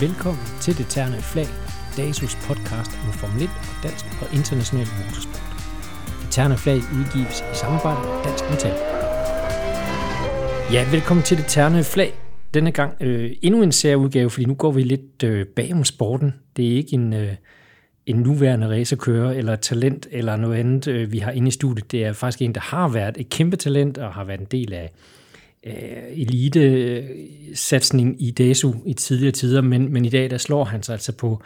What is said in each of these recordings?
Velkommen til Det Terne Flag, DASUS podcast om Formel 1 og dansk og international motorsport. Det Terne Flag udgives i samarbejde med Dansk Metal. Ja, velkommen til Det Terne Flag. Denne gang øh, endnu en særudgave, fordi nu går vi lidt øh, bag om sporten. Det er ikke en, øh, en nuværende racerkører eller talent eller noget andet, øh, vi har inde i studiet. Det er faktisk en, der har været et kæmpe talent og har været en del af elite-satsning i DESU i tidligere tider, men, men i dag der slår han sig altså på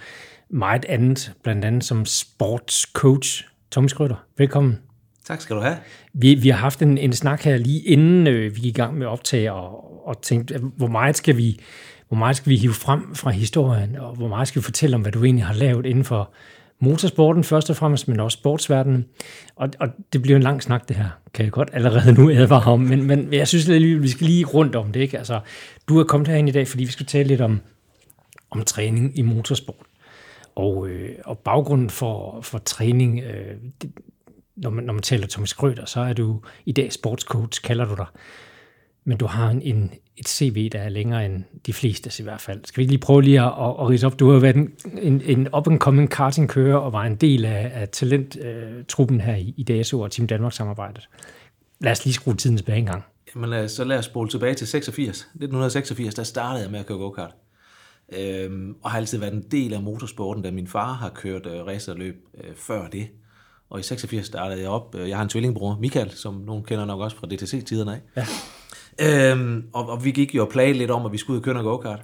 meget andet, blandt andet som sportscoach. Thomas Skrøder, velkommen. Tak skal du have. Vi, vi har haft en, en snak her lige inden øh, vi gik i gang med at optage, og, og tænkte, hvor meget skal vi hvor meget skal vi hive frem fra historien, og hvor meget skal vi fortælle om, hvad du egentlig har lavet inden for motorsporten først og fremmest, men også sportsverdenen. Og, og det bliver en lang snak, det her, kan jeg godt allerede nu advare om, men, men jeg synes, at vi skal lige rundt om det. Ikke? Altså, du er kommet herhen i dag, fordi vi skal tale lidt om, om træning i motorsport. Og, øh, og baggrunden for, for træning, øh, det, når, man, når man taler Thomas Grøder, så er du i dag sportscoach, kalder du dig. Men du har en, en, et CV, der er længere end de fleste i hvert fald. Skal vi lige prøve lige at, at, at rise op? Du har været en, en, en up-and-coming kartingkører og var en del af, af talenttruppen her i, i DSO og Team Danmark samarbejdet. Lad os lige skrue tiden tilbage en gang. Jamen, så lad os spole tilbage til 86. 1986, der startede jeg med at køre go-kart. Øhm, og har altid været en del af motorsporten, da min far har kørt øh, racerløb øh, før det. Og i 86 startede jeg op. Jeg har en tvillingbror, Michael, som nogen kender nok også fra DTC-tiderne af. Ja. Øhm, og, og vi gik jo og plagede lidt om, at vi skulle ud og køre noget go-kart.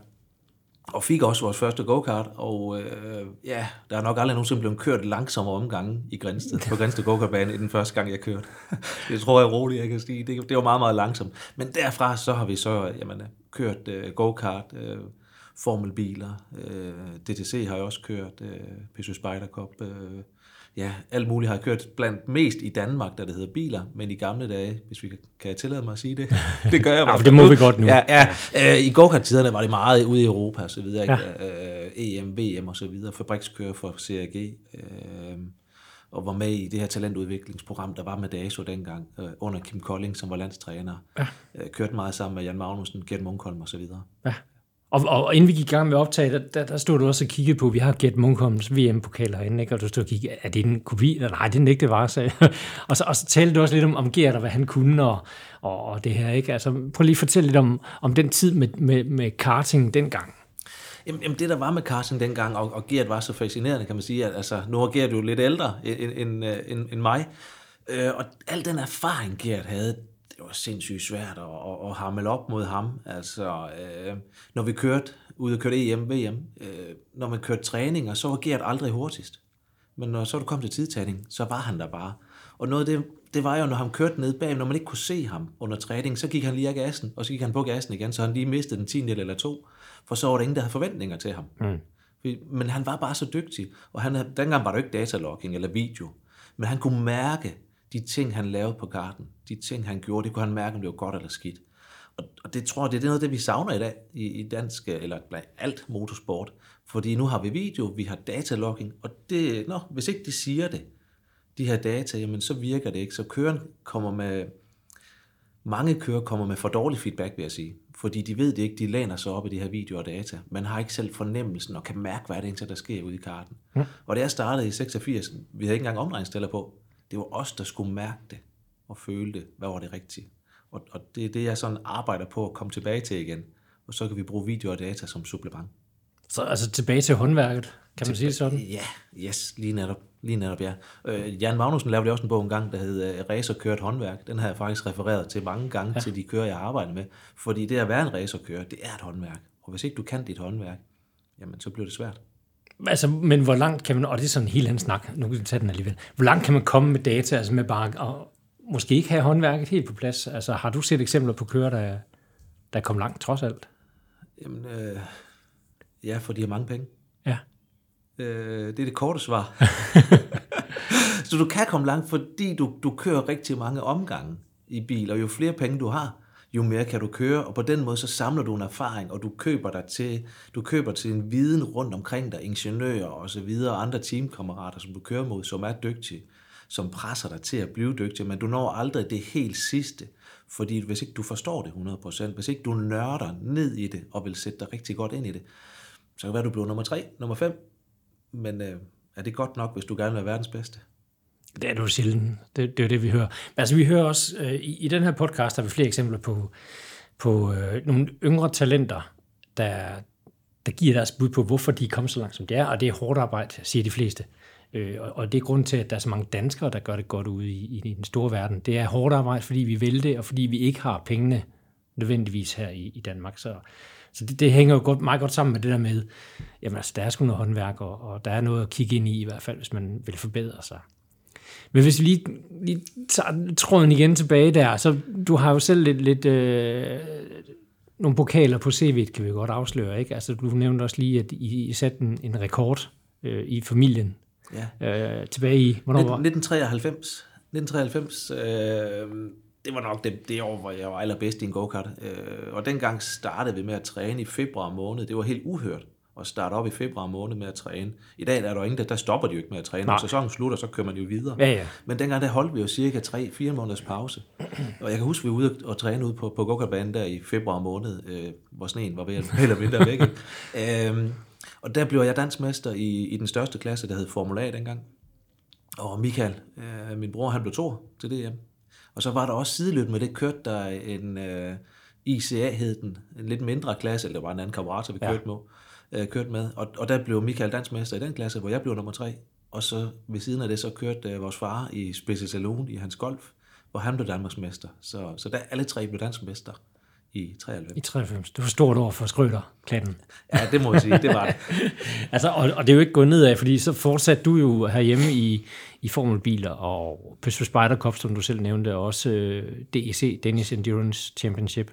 Og fik også vores første go-kart, og øh, ja, der er nok aldrig nogensinde blevet kørt langsommere omgange i Grænsted, på Grænsted go-kartbane, i den første gang, jeg kørte. det tror jeg roligt, jeg kan sige. Det, det var meget, meget langsomt. Men derfra så har vi så jamen, kørt øh, go-kart, øh, formelbiler, øh, DTC har jeg også kørt, øh, Peugeot Spider Cup, øh, ja, alt muligt har jeg kørt blandt mest i Danmark, da det hedder biler, men i gamle dage, hvis vi kan tillade mig at sige det, det gør jeg bare. ja, det må vi godt nu. Ja, ja. Øh, I go-kart-tiderne var det meget ude i Europa og så videre, ja. øh, EM, VM og så videre, fabrikskører for CRG, øh, og var med i det her talentudviklingsprogram, der var med DASO dengang, øh, under Kim Kolding, som var landstræner. Ja. Øh, kørte meget sammen med Jan Magnussen, Gert Munkholm og så videre. Ja. Og, og inden vi gik i gang med optaget, der, der, der stod du også og kiggede på, vi har Gert Munkholms VM-pokal herinde, ikke? og du stod og kiggede, er det en kopi? Nej, det er ikke, det var, sagde og, så, og så talte du også lidt om, om Gert og hvad han kunne, og, og, og det her, ikke? Altså, prøv lige at fortælle lidt om, om den tid med, med, med karting dengang. Jamen, jamen det der var med karting dengang, og, og Gert var så fascinerende, kan man sige, at altså, nu er Gert jo lidt ældre end, end, end, end mig, øh, og al den erfaring, Gert havde, det var sindssygt svært at, at, at hamle op mod ham. Altså, øh, når vi kørte ud og kørte EM, VM, øh, når man kørte træninger, så var Gert aldrig hurtigst. Men når så du kom til tidtagning, så var han der bare. Og noget af det, det var jo, når han kørte ned bag, når man ikke kunne se ham under træning, så gik han lige af gassen, og så gik han på gassen igen, så han lige mistede den 10 eller to, for så var der ingen, der havde forventninger til ham. Mm. Men han var bare så dygtig, og han, dengang var der ikke datalogging eller video, men han kunne mærke, de ting, han lavede på karten, de ting, han gjorde, det kunne han mærke, om det var godt eller skidt. Og, og det tror jeg, det er noget af det, vi savner i dag i, i dansk, eller blandt alt motorsport. Fordi nu har vi video, vi har datalogging, og det, nå, hvis ikke de siger det, de her data, jamen så virker det ikke. Så køren kommer med, mange kører kommer med for dårlig feedback, vil jeg sige. Fordi de ved det ikke, de læner sig op i de her videoer og data. Man har ikke selv fornemmelsen og kan mærke, hvad det er, der sker ude i karten. Ja. Og det er startet i 86, vi havde ikke engang omdrejningstæller på. Det var os, der skulle mærke det og føle det. Hvad var det rigtige? Og, og det er det, jeg sådan arbejder på at komme tilbage til igen. Og så kan vi bruge video og data som supplement. Så altså tilbage til håndværket, kan man sige sådan? Ja, yes, lige netop. Lige netop, ja. Øh, Jan Magnussen lavede også en bog en gang, der hed uh, Racerkørt håndværk. Den har jeg faktisk refereret til mange gange ja. til de kører, jeg arbejder med. Fordi det at være en racerkører, det er et håndværk. Og hvis ikke du kan dit håndværk, jamen så bliver det svært. Altså, men hvor langt kan man, og det er sådan en helt anden snak, nu kan vi tage den alligevel, hvor langt kan man komme med data, altså med bare at måske ikke have håndværket helt på plads? Altså, har du set eksempler på kører, der, der kom langt trods alt? Jamen, øh, ja, for de har mange penge. Ja. Øh, det er det korte svar. så du kan komme langt, fordi du, du kører rigtig mange omgange i bil, og jo flere penge du har, jo mere kan du køre, og på den måde så samler du en erfaring, og du køber dig til, du køber til en viden rundt omkring dig, ingeniører og så videre, og andre teamkammerater, som du kører mod, som er dygtige, som presser dig til at blive dygtig, men du når aldrig det helt sidste, fordi hvis ikke du forstår det 100%, hvis ikke du nørder ned i det, og vil sætte dig rigtig godt ind i det, Så kan det være, du bliver nummer tre, nummer fem, men øh, er det godt nok, hvis du gerne vil være verdens bedste? Det er du sjældent. Det, det er jo det, vi hører. Men altså, vi hører også, øh, i, i den her podcast har vi flere eksempler på, på øh, nogle yngre talenter, der, der giver deres bud på, hvorfor de er kommet så langt, som de er, og det er hårdt arbejde, siger de fleste. Øh, og, og det er grund til, at der er så mange danskere, der gør det godt ude i, i den store verden. Det er hårdt arbejde, fordi vi vil det, og fordi vi ikke har pengene nødvendigvis her i, i Danmark. Så, så det, det hænger jo godt, meget godt sammen med det der med, jamen altså, der er sgu noget håndværk, og, og der er noget at kigge ind i, i hvert fald, hvis man vil forbedre sig. Men hvis vi lige, lige tager tråden igen tilbage der, så du har jo selv lidt, lidt øh, nogle pokaler på CV'et, kan vi godt afsløre, ikke? Altså, du nævnte også lige, at I, I satte en, en rekord øh, i familien ja. øh, tilbage i, hvornår var 1993. 1993, øh, det var nok det, det år, hvor jeg var allerbedst i en go-kart. Øh, og dengang startede vi med at træne i februar måned. Det var helt uhørt at starte op i februar måned med at træne. I dag der er der ingen, der, der stopper de jo ikke med at træne. Når sæsonen slutter, så kører man jo videre. Ja, ja. Men dengang der holdt vi jo cirka 3-4 måneders pause. Og jeg kan huske, at vi var ude og træne ud på, på go der i februar måned, øh, hvor sneen var ved at eller mindre væk. øhm, og der blev jeg dansmester i, i den største klasse, der hed Formula A dengang. Og Michael, øh, min bror, han blev to til det. Og så var der også sideløbende med det, kørte der en øh, ICA hed den, en lidt mindre klasse, eller det var en anden karburator, vi ja. kørte med øh, kørte med. Og, og der blev Michael dansmester i den klasse, hvor jeg blev nummer tre. Og så ved siden af det, så kørte øh, vores far i Special Saloon i hans golf, hvor han blev Danmarksmester. Så, så der alle tre blev dansmester i 93. I 93. Det var stort år for Skrøder-klanen. Ja, det må jeg sige. Det var det. altså, og, og, det er jo ikke gået nedad, fordi så fortsatte du jo herhjemme i, i formelbiler og Pøsve Spider Cup, som du selv nævnte, og også øh, DEC, Danish Endurance Championship,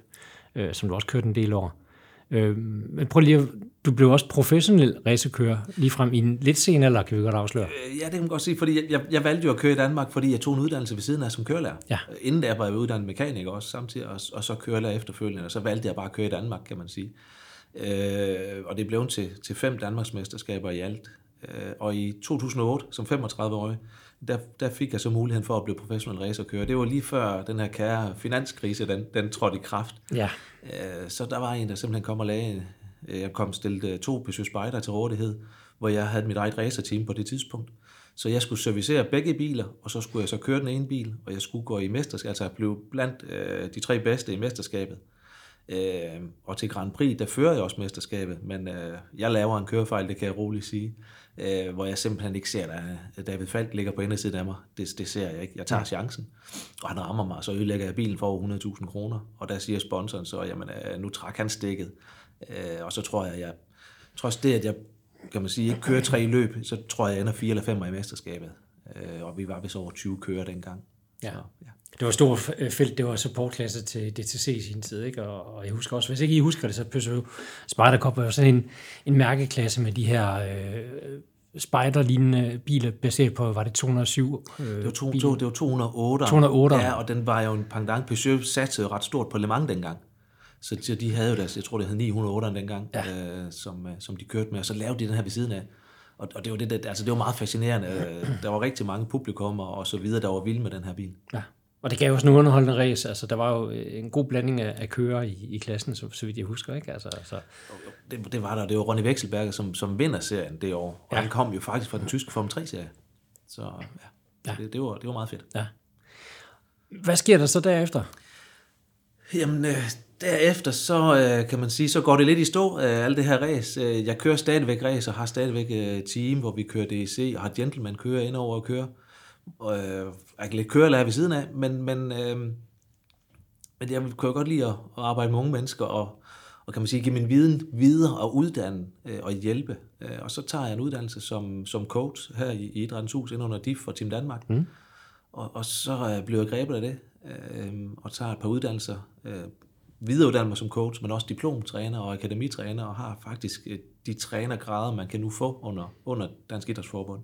øh, som du også kørte en del år. Øh, men prøv lige at, du blev også professionel racerkører lige frem i en lidt senere eller kan vi godt afsløre? Øh, ja, det kan man godt sige, fordi jeg, jeg, jeg valgte jo at køre i Danmark, fordi jeg tog en uddannelse ved siden af som kørelærer. Ja. Inden der var jeg uddannet mekaniker også samtidig, og, og så kørelærer efterfølgende, og så valgte jeg bare at køre i Danmark, kan man sige. Øh, og det blev til, til fem Danmarksmesterskaber i alt. Øh, og i 2008, som 35-årig, der, der fik jeg så muligheden for at blive professionel racerkører. Det var lige før den her kære finanskrise, den, den trådte i kraft. Ja. Øh, så der var en, der simpelthen kom og lagde, øh, jeg kom stillet to Peugeot Spider til rådighed, hvor jeg havde mit eget racerteam på det tidspunkt. Så jeg skulle servicere begge biler, og så skulle jeg så køre den ene bil, og jeg skulle gå i mesterskab, altså blive blandt øh, de tre bedste i mesterskabet. Øh, og til Grand Prix, der fører jeg også mesterskabet, men øh, jeg laver en kørefejl, det kan jeg roligt sige, øh, hvor jeg simpelthen ikke ser, at David Falk ligger på indersiden af mig. Det, det ser jeg ikke. Jeg tager chancen, og han rammer mig, så ødelægger jeg bilen for over 100.000 kroner, og der siger sponsoren så, jamen øh, nu trækker han stikket, øh, og så tror jeg, jeg trods det, at jeg kan man sige, ikke kører tre løb, så tror jeg, jeg ender fire eller fem i mesterskabet. Øh, og vi var vist over 20 kører dengang. Ja. Så, ja. Det var stort øh, felt, det var supportklasse til DTC i sin tid, ikke? Og, og jeg husker også, hvis ikke I husker det, så Peugeot Spider Cup var jo sådan en, en mærkeklasse med de her øh, spider-lignende biler, baseret på, var det 207? Øh, det, var to, to, det var 208. 208. Ja, og den var jo en pendant. Peugeot satte ret stort på Le Mans dengang. Så de havde jo deres, jeg tror det hed 908 dengang, ja. øh, som, øh, som de kørte med, og så lavede de den her ved siden af. Og, og det, var det, det, altså det var meget fascinerende. Der var rigtig mange publikummer og så videre, der var vilde med den her bil. Ja. Og det gav også en underholdende race. Altså, der var jo en god blanding af, af kører i, i klassen, så, så vidt jeg husker. Ikke? Altså, så. Det, det var der. Det var Ronny Wechselberger, som, som vinder serien det år. Og ja. han kom jo faktisk fra den tyske Formel 3-serie. Så ja, ja. Det, det, var, det var meget fedt. Ja. Hvad sker der så derefter? Jamen, øh, derefter så øh, kan man sige, så går det lidt i stå, øh, alt det her race. Øh, jeg kører stadigvæk race og har stadigvæk øh, team, hvor vi kører DEC og har gentleman kører ind over og kører. Og, øh, jeg kan lidt kørelærer ved siden af, men, men, øh, men jeg kan godt lide at, at arbejde med unge mennesker og, og kan man sige, give min viden videre og uddanne øh, og hjælpe. Øh, og så tager jeg en uddannelse som, som coach her i, i Idrættens Hus, ind under DIF for Team Danmark. Mm. Og, og så øh, bliver jeg grebet af det, øh, og tager et par uddannelser, øh, videreuddanner mig som coach, men også diplomtræner og akademitræner, og har faktisk øh, de trænergrader, man kan nu få under, under Dansk Idrætsforbund.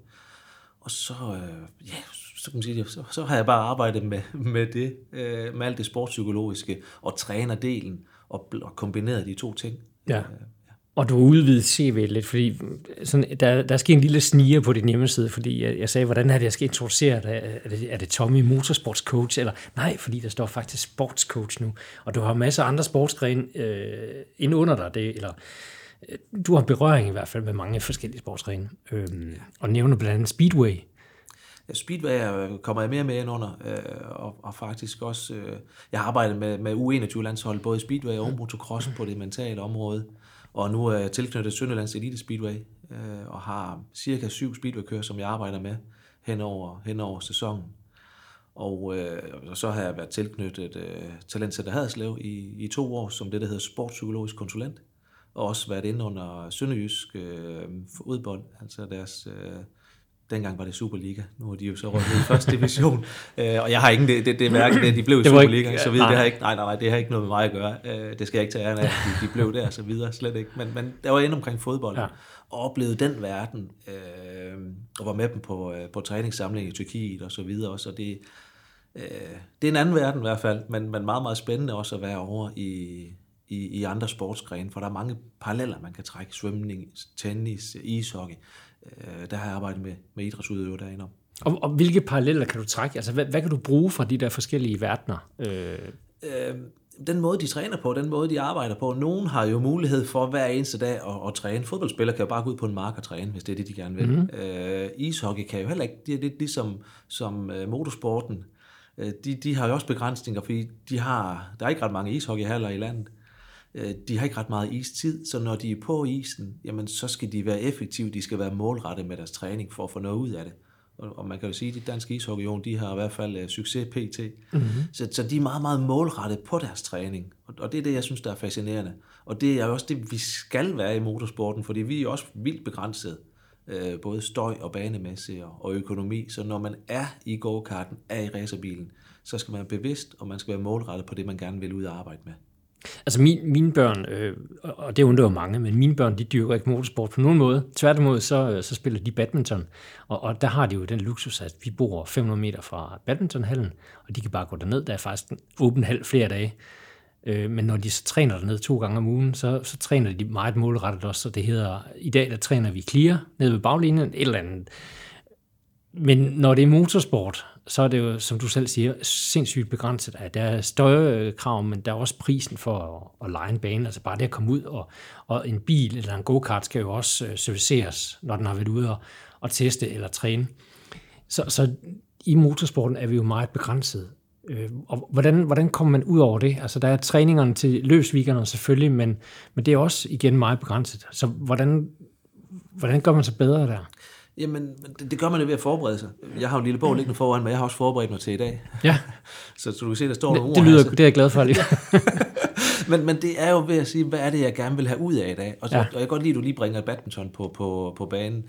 Og så, øh, ja, så, kan man sige, så, så har jeg bare arbejdet med, med det, øh, med alt det sportspsykologiske og trænerdelen, og, og kombineret de to ting. Ja. Øh, og du har udvidet CV lidt, fordi sådan, der, der skal en lille sniger på din hjemmeside, fordi jeg, jeg sagde, hvordan er det, jeg skal introducere dig? Er det, er det Tommy motorsportscoach? Eller nej, fordi der står faktisk sportscoach nu. Og du har masser af andre sportsgrene øh, ind under dig, det, eller Du har berøring i hvert fald med mange forskellige sportsgrene, øhm, og nævner blandt andet Speedway. Ja, Speedway er- kommer jeg mere med ind under, øh, og, og faktisk også, øh, jeg har arbejdet med, med U21-landshold, både Speedway og motocross på det mentale område, og nu er jeg tilknyttet Sønderlands Elite Speedway, øh, og har cirka syv speedwaykører, som jeg arbejder med hen over, hen over sæsonen. Og, øh, og så har jeg været tilknyttet øh, Talentcenter Haderslev i, i to år, som det, der hedder sportspsykologisk konsulent, og også været inde under Sønderjysk øh, udbold, altså deres... Øh, dengang var det Superliga, nu er de jo så ned i første division, øh, og jeg har ikke det, det, det hverken det, de blev i Det var ikke- Superliga, så videre, det nej. har ikke, nej, nej, nej, det har ikke noget med mig at gøre, øh, det skal jeg ikke tage æren af, de, de blev der, så videre, slet ikke, men, men der var inde omkring fodbold, Ja. ja. og oplevede den verden, øh, og var med dem på, øh, på træningssamling i Tyrkiet og så videre også, og det, øh, det er en anden verden i hvert fald, men, men meget, meget spændende også at være over i, i, i andre sportsgrene, for der er mange paralleller, man kan trække. Svømning, tennis, ishockey. Øh, der har jeg arbejdet med, med idrætsudøvere derinde om. Og, og hvilke paralleller kan du trække? Altså, hvad, hvad kan du bruge fra de der forskellige verdener? Øh, Øh, den måde, de træner på, den måde, de arbejder på. Nogen har jo mulighed for hver eneste dag at, at træne. Fodboldspillere kan jo bare gå ud på en mark og træne, hvis det er det, de gerne vil. Mm. Øh, ishockey kan jo heller ikke. Det er lidt ligesom som, uh, motorsporten. Øh, de, de har jo også begrænsninger, fordi de har, der er ikke ret mange ishockeyhaller i landet. Øh, De har ikke ret meget istid, så når de er på isen, jamen så skal de være effektive, de skal være målrettet med deres træning for at få noget ud af det. Og, man kan jo sige, at de danske ishockeyunion, de har i hvert fald uh, succes pt. Mm-hmm. Så, så de er meget, meget målrettet på deres træning. Og, og det er det, jeg synes, der er fascinerende. Og det er også det, vi skal være i motorsporten, fordi vi er også vildt begrænset. Øh, både støj og banemæssigt og, og økonomi. Så når man er i go-karten, er i racerbilen, så skal man være bevidst, og man skal være målrettet på det, man gerne vil ud og arbejde med altså, min, mine børn, øh, og det undrer jo mange, men mine børn, de dyrker ikke motorsport på nogen måde. Tværtimod, så, øh, så spiller de badminton. Og, og der har de jo den luksus, at vi bor 500 meter fra badmintonhallen, og de kan bare gå derned. Der er faktisk en åben hal flere dage. Øh, Men når de så træner dernede to gange om ugen, så, så træner de meget målrettet også, så det hedder, i dag der træner vi clear nede ved baglinjen, et eller andet. Men når det er motorsport, så er det jo, som du selv siger, sindssygt begrænset. At der er støjekrav, øh, men der er også prisen for at, at lege en bane. Altså bare det at komme ud, og, og en bil eller en go-kart skal jo også øh, serviceres, når den har været ude og, og teste eller træne. Så, så i motorsporten er vi jo meget begrænset. Øh, og hvordan, hvordan kommer man ud over det? Altså, der er træningerne til løbsweekenderne selvfølgelig, men, men det er også igen meget begrænset. Så hvordan, hvordan gør man sig bedre der? Jamen, det, det gør man jo ved at forberede sig. Jeg har jo en lille bog liggende foran mig, jeg har også forberedt mig til i dag. Ja, Så, så du kan se, der står nogle det, ord det, lyder, her. det er jeg glad for. Lige. Men, men det er jo ved at sige, hvad er det, jeg gerne vil have ud af i dag? Og, så, Ja. og jeg kan godt lide, at du lige bringer badminton på, på, på banen.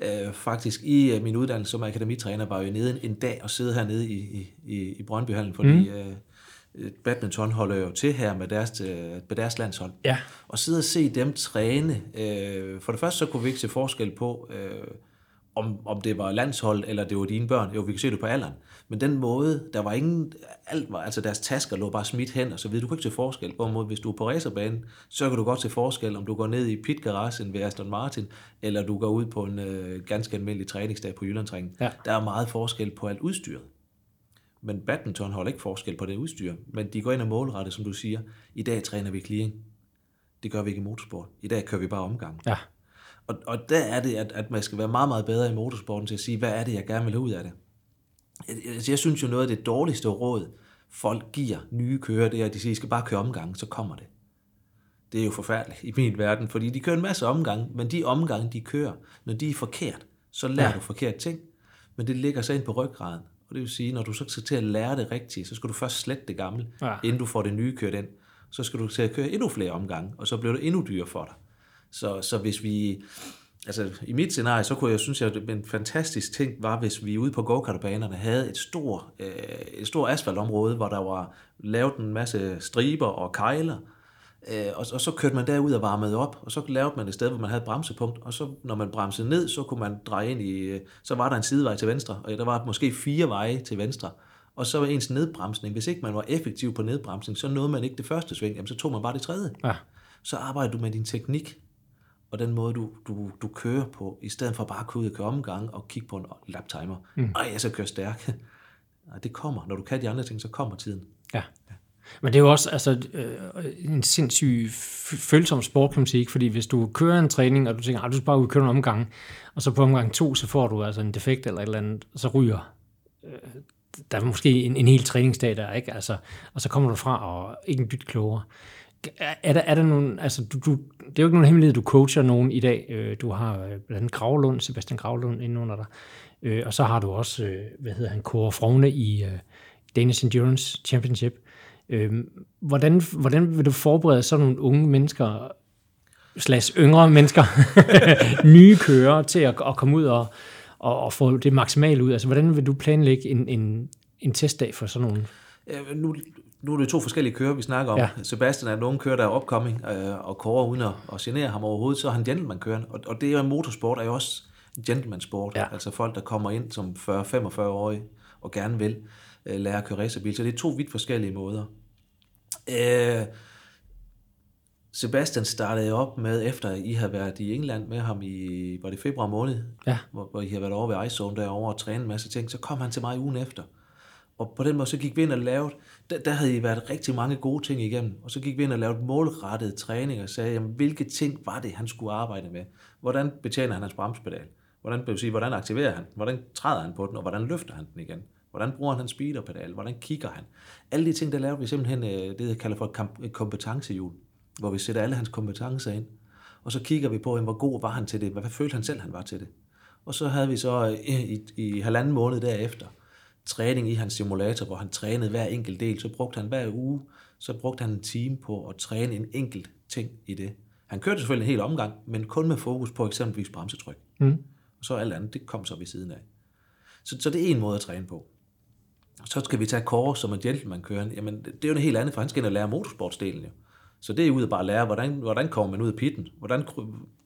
Øh, faktisk i øh, min uddannelse som akademitræner var jeg jo nede en, en dag og sidde hernede i, i, i, i Brøndbyhallen, fordi mm. øh, badminton holder jo til her med deres, øh, med deres landshold. Ja. Og sidde og se dem træne. Øh, for det første så kunne vi ikke se forskel på, øh, om, om det var landshold, eller det var dine børn. Jo, vi kan se det på alderen. Men den måde, der var ingen, alt var, altså deres tasker lå bare smidt hen, og så videre. Du kunne ikke se forskel. Hvorimod, hvis du er på racerbanen, så kan du godt se forskel, om du går ned i pitgaragen ved Aston Martin, eller du går ud på en øh, ganske almindelig træningsdag på Jyllandsringen. Ja. Der er meget forskel på alt udstyret. Men badminton holder ikke forskel på det udstyr. Men de går ind og målretter, som du siger. I dag træner vi clearing. Det gør vi ikke i motorsport. I dag kører vi bare omgang. Ja. Og, og der er det, at, at man skal være meget, meget bedre i motorsporten til at sige, hvad er det, jeg gerne vil have ud af det. Jeg, jeg, jeg synes jo, noget af det dårligste råd, folk giver nye kører, det er, at de siger, I skal bare køre omgang, så kommer det. Det er jo forfærdeligt i min verden, fordi de kører en masse omgange, men de omgange, de kører, når de er forkert, så lærer Ja. du forkert ting, men det ligger så ind på ryggraden. Og det vil sige, når du så skal til at lære det rigtigt, så skal du først slette det gamle, ja. inden du får det nye kørt ind. Så skal du til at køre endnu flere omgange, og så bliver det endnu dyrere for dig. Så, så hvis vi... Altså, i mit scenarie, så kunne jeg synes, at en fantastisk ting var, hvis vi ude på go-kartbanerne havde et stort, øh, et stort asfaltområde, hvor der var lavet en masse striber og kejler, øh, og, og så kørte man derud og varmede op, og så lavede man et sted, hvor man havde et bremsepunkt, og så når man bremsede ned, så kunne man dreje ind i, øh, så var der en sidevej til venstre, og der var måske fire veje til venstre, og så var ens nedbremsning, hvis ikke man var effektiv på nedbremsning, så nåede man ikke det første sving, jamen så tog man bare det tredje Ja. så arbejder du med din teknik, og den måde, du, du, du kører på, i stedet for bare at køre ud og køre omgang og kigge på en laptimer. Mm. Ej, jeg skal køre stærk. Nej, det kommer. Når du kan de andre ting, så kommer tiden. Ja. Men det er jo også altså, øh, en sindssyg følsom sport, kan man sige, fordi hvis du kører en træning, og du tænker, at du skal bare ud køre en omgang, og så på omgang to, så får du altså en defekt eller et eller andet, og så ryger øh, der er måske en, en hel træningsdag der, ikke? Altså, og så kommer du fra og ikke en dyt klogere. Er der, er der nogen, altså du, du, det er jo ikke nogen hemmelighed, du coacher nogen i dag. Øh, du har øh, blandt andet Gravlund, Sebastian Gravlund inde under dig. Øh, og så har du også, øh, hvad hedder han, Kåre Frogne i Danish Endurance Championship. Hvordan, hvordan vil du forberede sådan nogle unge mennesker, slags yngre mennesker, nye kører til at, at komme ud og, og, og få det maksimale ud? Altså, hvordan vil du planlægge en, en, en testdag for sådan nogle? Ja, nu, nu er det to forskellige kører, vi snakker om. Ja. Sebastian er en ung kører, der er opkoming, øh, og Kåre uden at, at genere ham overhovedet, så er han gentleman-køren. Og, og det er jo motorsport, er jo også en gentleman-sport. Ja. Altså folk, der kommer ind som 40-45-årige og gerne vil øh, lære at køre racerbil. Så det er to vidt forskellige måder. Øh, Sebastian startede op med, efter I har været i England med ham i, var det februar måned, ja. hvor, hvor I har været over ved Ice derovre og trænet en masse ting, så kom han til mig ugen efter. Og på den måde, så gik vi ind og lavede, der, der havde I været rigtig mange gode ting igennem, og så gik vi ind og lavede målrettet træning og sagde, jamen, hvilke ting var det, han skulle arbejde med? Hvordan betjener han hans bremspedal? Hvordan, vil sige, hvordan aktiverer han? Hvordan træder han på den, og hvordan løfter han den igen? Hvordan bruger han hans speederpedal? Hvordan kigger han? Alle de ting, der lavede vi simpelthen øh, det, jeg kalder for et kompetencehjul hvor vi sætter alle hans kompetencer ind, og så kigger vi på, hvor god var han til det, hvad følte han selv, han var til det. Og så havde vi så i, i, i halvanden måned derefter træning i hans simulator, hvor han trænede hver enkelt del. Så brugte han hver uge, så brugte han en time på at træne en enkelt ting i det. Han kørte selvfølgelig en hel omgang, men kun med fokus på eksempelvis bremsetryk. Mm. Og så alt andet, det kom så ved siden af. Så, så det er en måde at træne på. Så skal vi tage Kåre som en gentleman kører. Jamen, det er jo en helt andet, for han skal ind og lære motorsportsdelen jo. Så det er ud at bare lære, hvordan, hvordan kommer man ud af pitten? Hvordan,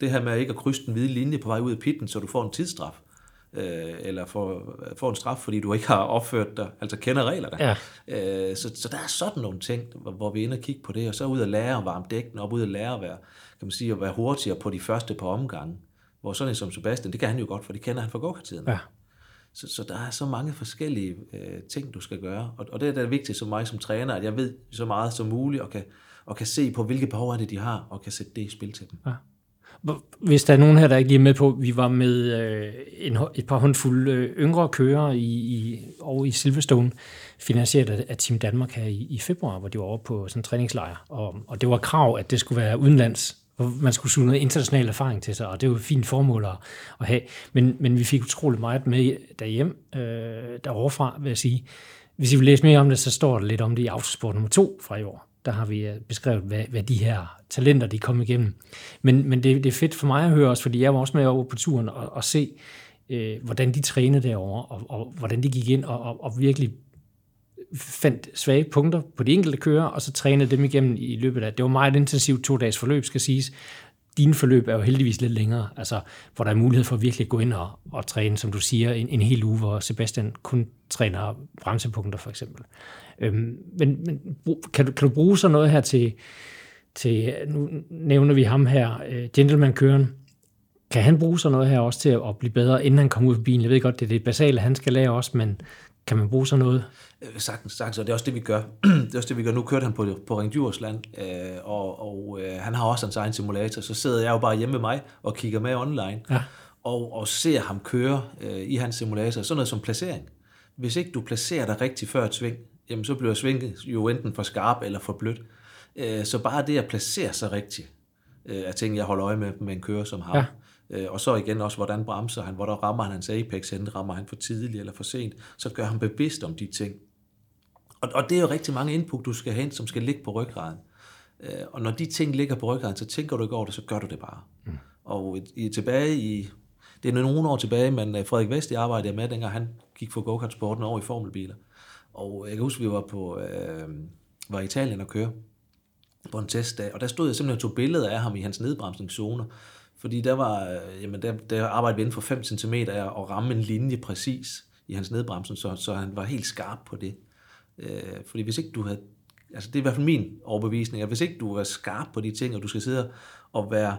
det her med ikke at krydse den hvide linje på vej ud af pitten, så du får en tidsstraf. Øh, eller får, får en straf, fordi du ikke har opført dig, altså kender reglerne. Ja. Øh, så, så der er sådan nogle ting, hvor, hvor vi er inde og kigge på det, og så ud at lære at varme dækken op, ud at lære at være, kan man sige, at være hurtigere på de første par omgange. Hvor sådan en som Sebastian, det kan han jo godt, for det kender han fra go-kart-tiden. Ja. Så, så der er så mange forskellige øh, ting, du skal gøre. Og, og det er da vigtigt for mig som træner, at jeg ved så meget som muligt, og kan, og kan se på, hvilke behov er det, de har, og kan sætte det i spil til dem. Ja. Hvis der er nogen her, der ikke lige er med på, vi var med øh, en, et par håndfulde øh, yngre kører i, i, over i Silverstone, finansieret af, af Team Danmark her i, i februar, hvor de var over på sådan en træningslejr. Og, og det var krav, at det skulle være udenlands, hvor man skulle suge noget international erfaring til sig, og det var et fint formål at, at have. Men, men vi fik utroligt meget med derhjemme, øh, deroverfra, vil jeg sige. Hvis I vil læse mere om det, så står der lidt om det i Autosport nummer 2 fra i år der har vi øh, beskrevet, hvad, hvad de her talenter, de kom igennem. Men, men det, det er fedt for mig at høre også, fordi jeg var også med over på turen og, og se, øh, hvordan de trænede derovre, og, og hvordan de gik ind og, og, og virkelig fandt svage punkter på de enkelte kører, og så trænede dem igennem i løbet af, det var meget intensivt to dages forløb, skal siges, dine forløb er jo heldigvis lidt længere, altså, hvor der er mulighed for at virkelig gå ind og, og træne, som du siger, en, en hel uge, hvor Sebastian kun træner bremsepunkter for eksempel. Øhm, men men kan, du, kan du bruge sådan noget her til, til nu nævner vi ham her, uh, gentleman-køren, kan han bruge sådan noget her også til at blive bedre, inden han kommer ud på bilen? Jeg ved godt, det er det basale, han skal lære også, men kan man bruge sådan noget? Øh, sagtens, sagtens, og det er også det, vi gør. det er også det, vi gør. Nu kørte han på, på Ring Djursland, øh, og, og øh, han har også hans egen simulator, så sidder jeg jo bare hjemme med mig og kigger med online, ja. og, og ser ham køre øh, i hans simulator. Sådan noget som placering. Hvis ikke du placerer dig rigtigt før et sving, jamen så bliver svinget jo enten for skarp eller for blødt. Øh, så bare det at placere sig rigtigt, øh, er ting, jeg holder øje med med en kører som ham. Ja. Øh, og så igen også, hvordan bremser han, hvor der rammer han hans apex, enten rammer han for tidligt eller for sent, så gør han bevidst om de ting. Og, og det er jo rigtig mange input, du skal hente, som skal ligge på ryggraden. Øh, og når de ting ligger på ryggraden, så tænker du ikke over det, så gør du det bare. Mm. Og i, tilbage i, det er nogle år tilbage, men øh, Frederik Vest, jeg arbejdede med, dengang han gik for go-kart-sporten over i formelbiler. Og jeg kan huske, vi var på øh, var i Italien og køre på en testdag, og der stod jeg simpelthen og tog billeder af ham i hans nedbremsningszoner, fordi der var, øh, jamen der, der arbejdede vi inden for 5 cm og ramme en linje præcis i hans nedbremsning, så, så han var helt skarp på det. Øh, fordi hvis ikke du havde, altså det er i hvert fald min overbevisning, at hvis ikke du var skarp på de ting, og du skal sidde og være,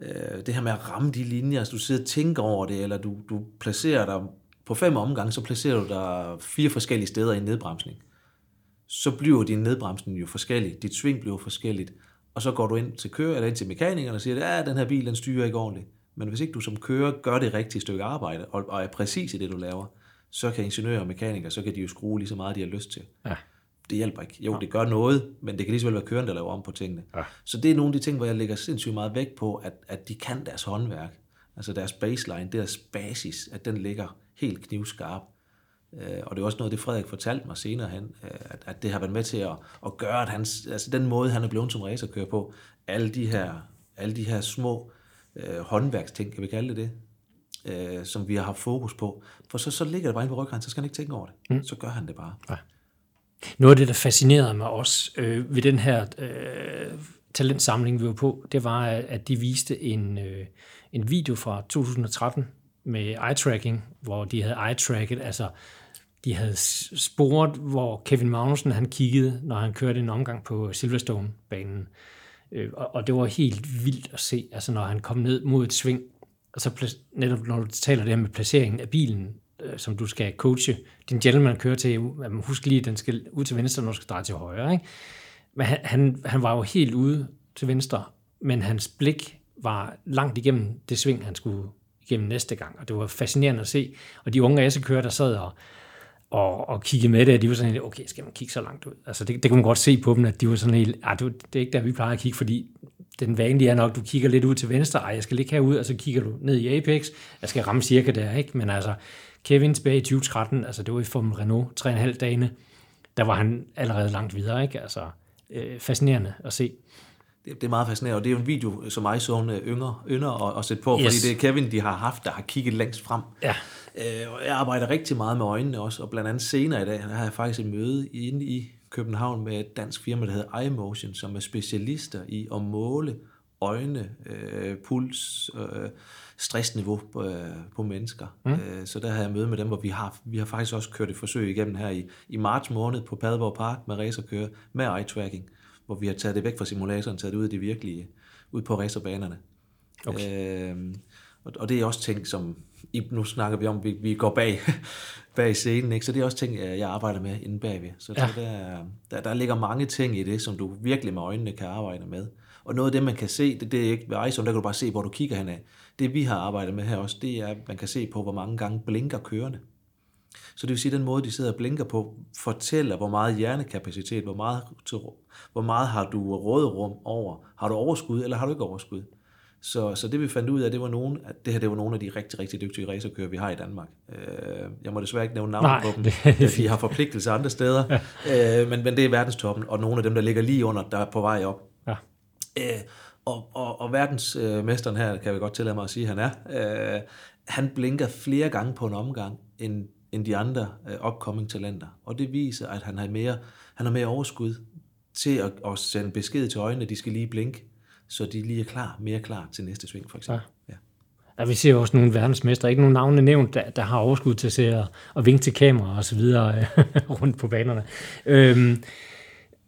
øh, det her med at ramme de linjer, altså du sidder og tænker over det, eller du, du placerer dig på fem omgange, så placerer du dig fire forskellige steder i en nedbremsning så bliver din nedbremsning jo forskellig, dit sving bliver forskelligt, og så går du ind til kører, eller ind til mekanikeren og siger, at ja, den her bil, den styrer ikke ordentligt. Men hvis ikke du som kører gør det rigtige stykke arbejde, og, og er præcis i det, du laver, så kan ingeniører og mekanikere, så kan de jo skrue lige så meget, de har lyst til. Ja. Det hjælper ikke. Jo, det gør noget, men det kan lige så vel være køren, der laver om på tingene. Ja. Så det er nogle af de ting, hvor jeg lægger sindssygt meget vægt på, at, at de kan deres håndværk. Altså deres baseline, deres basis, at den ligger helt knivskarp. Øh, og det er også noget, det Frederik fortalte mig senere hen, øh, at, at det har været med til at, at gøre, at hans, altså den måde, han er blevet som racerkører på, alle de her, alle de her små øh, håndværksting, kan vi kalde det det, øh, som vi har haft fokus på. For så, så ligger det bare inde på ryggraden, så skal han ikke tænke over det. Mm. Så gør han det bare. Ja. Noget af det, der fascinerede mig også øh, ved den her øh, talentsamling, vi var på, det var, at de viste en, øh, en video fra 2013 med eye-tracking, hvor de havde eye-tracket, altså de havde sporet, hvor Kevin Magnussen han kiggede, når han kørte en omgang på Silverstone-banen. Øh, og, og det var helt vildt at se, altså når han kom ned mod et sving, og så netop når du taler det her med placeringen af bilen, øh, som du skal coache din gentleman kører til, husk lige, at den skal ud til venstre, når du skal dreje til højre. Ikke? Men han, han, han var jo helt ude til venstre, men hans blik var langt igennem det sving, han skulle igennem næste gang, og det var fascinerende at se. Og de unge kører, der sad og, og, og kiggede med det, de var sådan helt, okay, skal man kigge så langt ud? Altså det, det kunne man godt se på dem, at de var sådan helt, ah, det, det er ikke der, vi plejer at kigge, fordi den vanlige er nok, du kigger lidt ud til venstre, ej, jeg skal ligge herud, og så kigger du ned i Apex, jeg skal ramme cirka der, ikke? Men altså, Kevin tilbage i 2013, altså det var i Formel Renault, 3,5 dage, der var han allerede langt videre, ikke? Altså, øh, fascinerende at se. Det, det er meget fascinerende, og det er jo en video, som iZone yngre, ynder at, at sætte på, yes. fordi det er Kevin, de har haft, der har kigget længst frem. Ja. Øh, jeg arbejder rigtig meget med øjnene også, og blandt andet senere i dag, der har jeg faktisk et møde inde i København med et dansk firma, der hedder iMotion, som er specialister i at måle øjne, øh, puls, øh, stressniveau på, øh, på mennesker. Mm. Øh, så der har jeg møde med dem, hvor vi har, vi har faktisk også kørt et forsøg igennem her i, i marts måned på Padborg Park med racerkører med eye-tracking, hvor vi har taget det væk fra simulatoren, taget det ud i det virkelige, ud på racerbanerne. Okay. Øh, og, og det er også ting, som, nu snakker vi om, vi, vi går bag, bag scenen, ikke? så det er også ting, jeg arbejder med inde bagved. Så, ja. så der, der, der ligger mange ting i det, som du virkelig med øjnene kan arbejde med. Og noget af det, man kan se, det, det er ikke ved ISO, der kan du bare se, hvor du kigger henad. Det vi har arbejdet med her også, det er, at man kan se på, hvor mange gange blinker kørende. Så det vil sige, at den måde, de sidder og blinker på, fortæller, hvor meget hjernekapacitet, hvor meget, hvor meget har du råderum over. Har du overskud, eller har du ikke overskud? Så, så det vi fandt ud af, det var nogen, at det her det var nogle af de rigtig, rigtig dygtige racerkører, vi har i Danmark. Øh, jeg må desværre ikke nævne navn på dem, det... de har forpligtelser andre steder, ja. Øh, men, men det er verdenstoppen, og nogle af dem, der ligger lige under, der er på vej op. Ja. Øh, og, og, og verdensmesteren her, kan jeg godt tillade mig at sige, han er, han blinker flere gange på en omgang, end, end de andre upcoming talenter. Og det viser, at han har mere, han har mere overskud til at, at sende besked til øjnene, at de skal lige blinke, så de lige er klar, mere klar til næste sving, for eksempel. Ja. Ja. Ja, vi ser også nogle verdensmestre, ikke nogen navne nævnt, der, der har overskud til at se og, og vinke til kamera og så videre rundt på banerne. Øhm,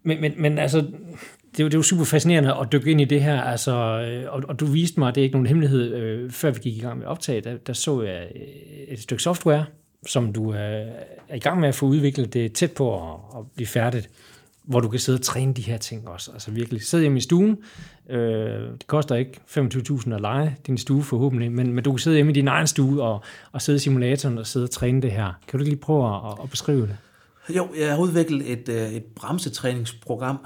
men, men, men altså, det er, jo, det er jo super fascinerende at dykke ind i det her, altså, øh, og, og du viste mig, det er ikke nogen hemmelighed, øh, før vi gik i gang med optaget, der, der så jeg øh, et stykke software, som du er i gang med at få udviklet, det er tæt på at, at blive færdigt hvor du kan sidde og træne de her ting også. Altså virkelig, sidde hjemme i stuen. Øh, det koster ikke 25.000 at lege din stue forhåbentlig, men, men du kan sidde hjemme i din egen stue og, og sidde i simulatoren og sidde og træne det her. Kan du lige prøve at, at beskrive det? Jo, jeg har udviklet et, øh, et bremsetræningsprogram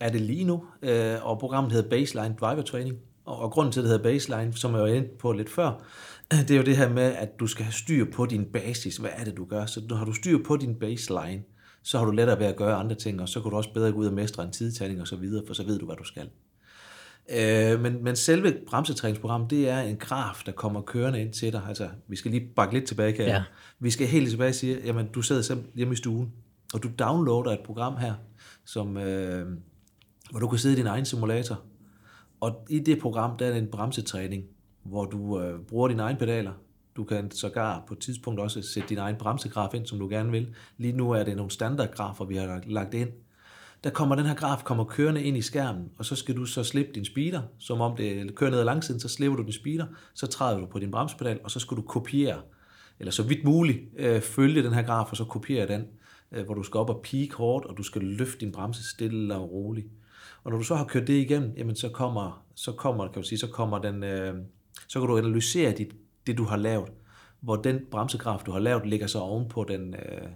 er det lige nu, øh, og programmet hedder Baseline Driver Training. Og, og grunden til, at det hedder Baseline, som jeg var inde på lidt før, det er jo det her med, at du skal have styr på din basis. Hvad er det, du gør? Så har du styr på din baseline, så har du lettere ved at gøre andre ting, og så kan du også bedre gå ud og mestre en tidtagning og så videre, for så ved du, hvad du skal. Øh, men, men selve bremsetræningsprogrammet, det er en graf, der kommer kørende ind til dig. Altså, vi skal lige bakke lidt tilbage, kan ja. Vi skal helt tilbage og sige, jamen, du sidder hjemme i stuen, og du downloader et program her, som, øh, hvor du kan sidde i din egen simulator. Og i det program, der er en bremsetræning, hvor du øh, bruger dine egne pedaler, du kan sågar på et tidspunkt også sætte din egen bremsegraf ind, som du gerne vil. Lige nu er det nogle standardgrafer, vi har lagt ind. Der kommer den her graf kommer kørende ind i skærmen, og så skal du så slippe din speeder, som om det kører ned ad langsiden, så slipper du din speeder, så træder du på din bremspedal, og så skal du kopiere, eller så vidt muligt øh, følge den her graf, og så kopiere den øh, hvor du skal op og peak hårdt, og du skal løfte din bremse stille og roligt. Og når du så har kørt det igennem, jamen så kommer, så kommer, kan du sige, så kommer den, øh, så kan du analysere dit, det, du har lavet, hvor den bremsegraf, du har lavet, ligger så oven på den, øh,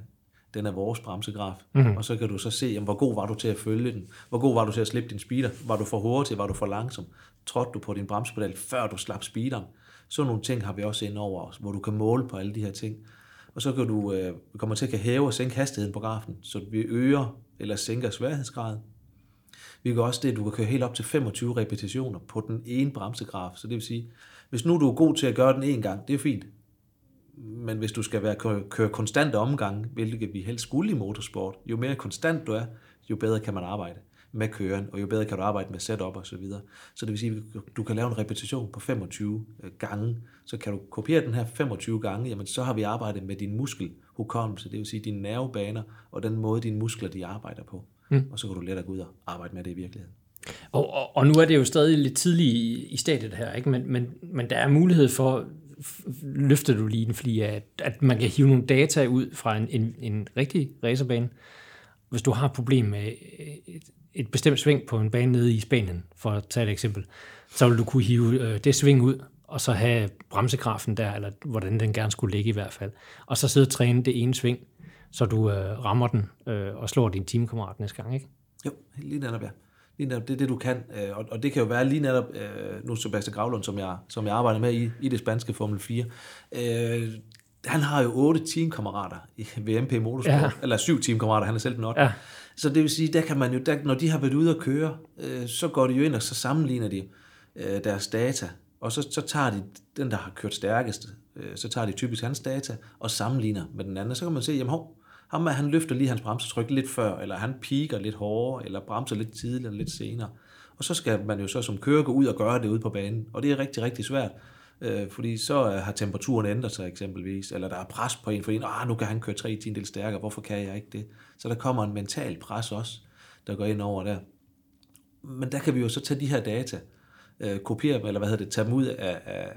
den er vores bremsegraf. Mm-hmm. Og så kan du så se, jamen, hvor god var du til at følge den? Hvor god var du til at slippe din speeder? Var du for hurtig? Var du for langsom? Trådte du på din bremsepedal, før du slap speederen? Så nogle ting har vi også ind over os, hvor du kan måle på alle de her ting. Og så kan du øh, kommer til at kan hæve og sænke hastigheden på grafen, så vi øger eller sænker sværhedsgraden. Vi gør også det, at du kan køre helt op til 25 repetitioner på den ene bremsegraf. Så det vil sige, hvis nu du er god til at gøre den en gang, det er fint. Men hvis du skal være, køre, køre konstante omgang, hvilket vi helst skulle i motorsport, jo mere konstant du er, jo bedre kan man arbejde med køren, og jo bedre kan du arbejde med setup og så videre. Så det vil sige, at du kan lave en repetition på 25 øh, gange, så kan du kopiere den her 25 gange, jamen så har vi arbejdet med din muskelhukommelse, det vil sige dine nervebaner, og den måde dine muskler de arbejder på. Mm. Og så kan du lettere gå ud og arbejde med det i virkeligheden. Og, og, og nu er det jo stadig lidt tidligt i, i stadiet her, ikke? Men, men, men der er mulighed for, løfter du lige en fli af, at man kan hive nogle data ud fra en, en, en rigtig racerbane. Hvis du har et problem med et, et bestemt sving på en bane nede i Spanien, for at tage et eksempel, så vil du kunne hive øh, det sving ud, og så have bremsegrafen der, eller hvordan den gerne skulle ligge i hvert fald. Og så sidde og træne det ene sving, så du øh, rammer den øh, og slår din teamkammerat næste gang, ikke? Jo, lige netop, ja. Lige netop, det er det, du kan. Øh, og, og det kan jo være lige netop, øh, nu Sebastian Gravlund, som jeg, som jeg arbejder med i, i det spanske Formel 4, øh, han har jo otte teamkammerater i VMP Motorsport, ja. eller syv teamkammerater, han er selv den 8. Ja. Så det vil sige, der kan man jo, der, når de har været ude at køre, øh, så går de jo ind, og så sammenligner de øh, deres data, og så, så tager de den, der har kørt stærkest, øh, så tager de typisk hans data, og sammenligner med den anden, så kan man se, jamen hov, ham han løfter lige hans bremsetryk lidt før, eller han piker lidt hårdere, eller bremser lidt tidligere, eller lidt senere. Og så skal man jo så som kører gå ud og gøre det ude på banen, og det er rigtig, rigtig svært. Øh, fordi så øh, har temperaturen ændret sig eksempelvis, eller der er pres på en, for en, ah, nu kan han køre tre tiendel stærkere, hvorfor kan jeg ikke det? Så der kommer en mental pres også, der går ind over der. Men der kan vi jo så tage de her data, øh, kopiere dem, eller hvad hedder det, tage dem ud af, af,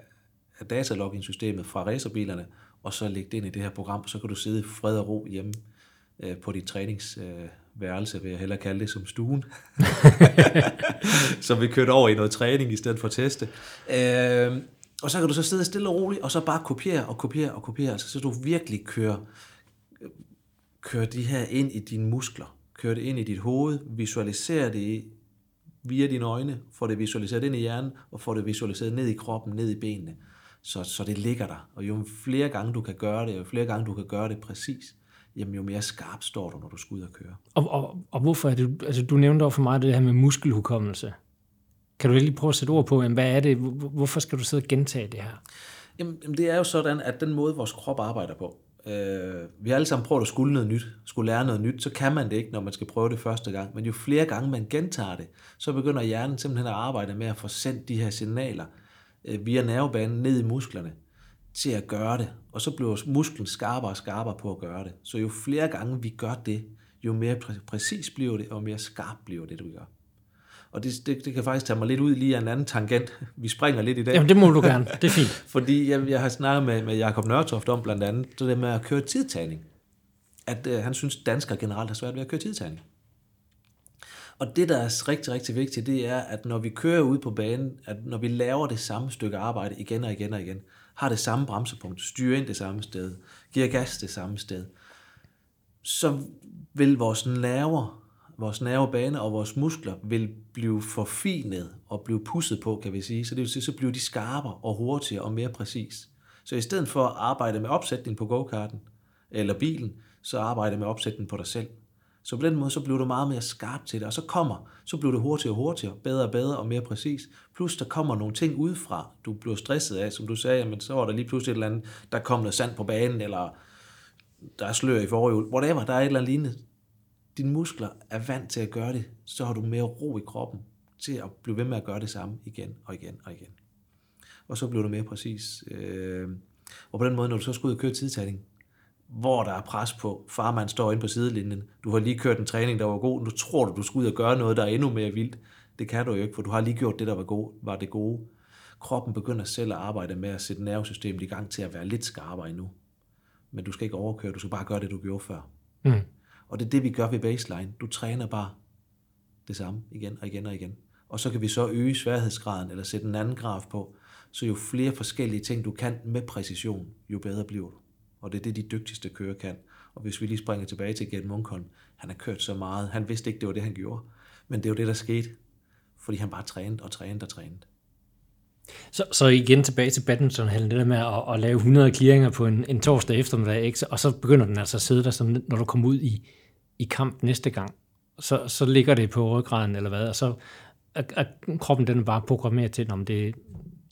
af datalogging-systemet fra racerbilerne, og så lægge det ind i det her program, så kan du sidde i fred og ro hjemme øh, på dit træningsværelse, øh, vil jeg hellere kalde det som stuen. så vi kørte over i noget træning i stedet for teste. Øh, og så kan du så sidde stille og roligt, og så bare kopiere og kopiere og kopiere, altså, så du virkelig kører, kører de her ind i dine muskler, kører det ind i dit hoved, visualiserer det via dine øjne, får det visualiseret ind i hjernen, og får det visualiseret ned i kroppen, ned i benene, så, så det ligger der. Og jo flere gange du kan gøre det, jo flere gange du kan gøre det præcis, jamen jo mere skarp står du, når du skal ud og køre. Og, og, og hvorfor er det, altså du nævnte over for mig det her med muskelhukommelse. Kan du lige prøve at sætte ord på, hvad er det, hvorfor skal du sidde og gentage det her? Jamen, det er jo sådan, at den måde, vores krop arbejder på, øh, vi har alle sammen prøvet at skulle noget nyt, skulle lære noget nyt, så kan man det ikke, når man skal prøve det første gang. Men jo flere gange man gentager det, så begynder hjernen simpelthen at arbejde med at få sendt de her signaler via nervebanen ned i musklerne til at gøre det. Og så bliver musklen skarpere og skarpere på at gøre det. Så jo flere gange vi gør det, jo mere præ- præcis bliver det, og mere skarp bliver det, du gør. Og det, det, det kan faktisk tage mig lidt ud lige af en anden tangent. Vi springer lidt i dag. Jamen, det må du gerne. Det er fint. Fordi jeg, jeg har snakket med, med Jakob Nørtoft om blandt andet, så det med at køre tidtagning. At øh, han synes, danskere generelt har svært ved at køre tidtagning. Og det, der er rigtig, rigtig vigtigt, det er, at når vi kører ud på banen, at når vi laver det samme stykke arbejde igen og igen og igen, har det samme bremsepunkt, styrer ind det samme sted, giver gas det samme sted, så vil vores nerver vores nervebane og vores muskler vil blive forfinet og blive pusset på, kan vi sige. Så det vil sige, så bliver de skarpere og hurtigere og mere præcis. Så i stedet for at arbejde med opsætning på go-karten eller bilen, så arbejde med opsætning på dig selv. Så på den måde, så bliver du meget mere skarp til det, og så kommer, så bliver det hurtigere og hurtigere, bedre og bedre og mere præcis. Plus der kommer nogle ting udefra, du bliver stresset af, som du sagde, men så var der lige pludselig et eller andet, der kom noget sand på banen, eller der er slør i forhjul, whatever, der er et eller andet lignende dine muskler er vant til at gøre det, så har du mere ro i kroppen til at blive ved med at gøre det samme igen og igen og igen. Og så bliver du mere præcis. Øh, og på den måde, når du så skal ud og køre tidtagning, hvor der er pres på, farmand står inde på sidelinjen, du har lige kørt en træning, der var god, nu tror du, du skal ud og gøre noget, der er endnu mere vildt. Det kan du jo ikke, for du har lige gjort det, der var, god, var det gode. Kroppen begynder selv at arbejde med at sætte nervesystemet i gang til at være lidt skarpere endnu. Men du skal ikke overkøre, du skal bare gøre det, du gjorde før. Mm. Og det er det, vi gør ved baseline. Du træner bare det samme igen og igen og igen. Og så kan vi så øge sværhedsgraden, eller sætte en anden graf på. Så jo flere forskellige ting, du kan med præcision, jo bedre bliver du. Og det er det, de dygtigste kører kan. Og hvis vi lige springer tilbage til Gert Munkholm, han har kørt så meget. Han vidste ikke, det var det, han gjorde. Men det var det, der skete. Fordi han bare trænede og trænede og trænede. Så, så igen tilbage til badmintonhallen, det der med at, at lave 100 clearinger på en, en torsdag eftermiddag, ikke? og så begynder den altså at sidde der, som når du kommer ud i, i kamp næste gang, så, så ligger det på ryggraden eller hvad, og så er, er kroppen den er bare programmeret til, om det,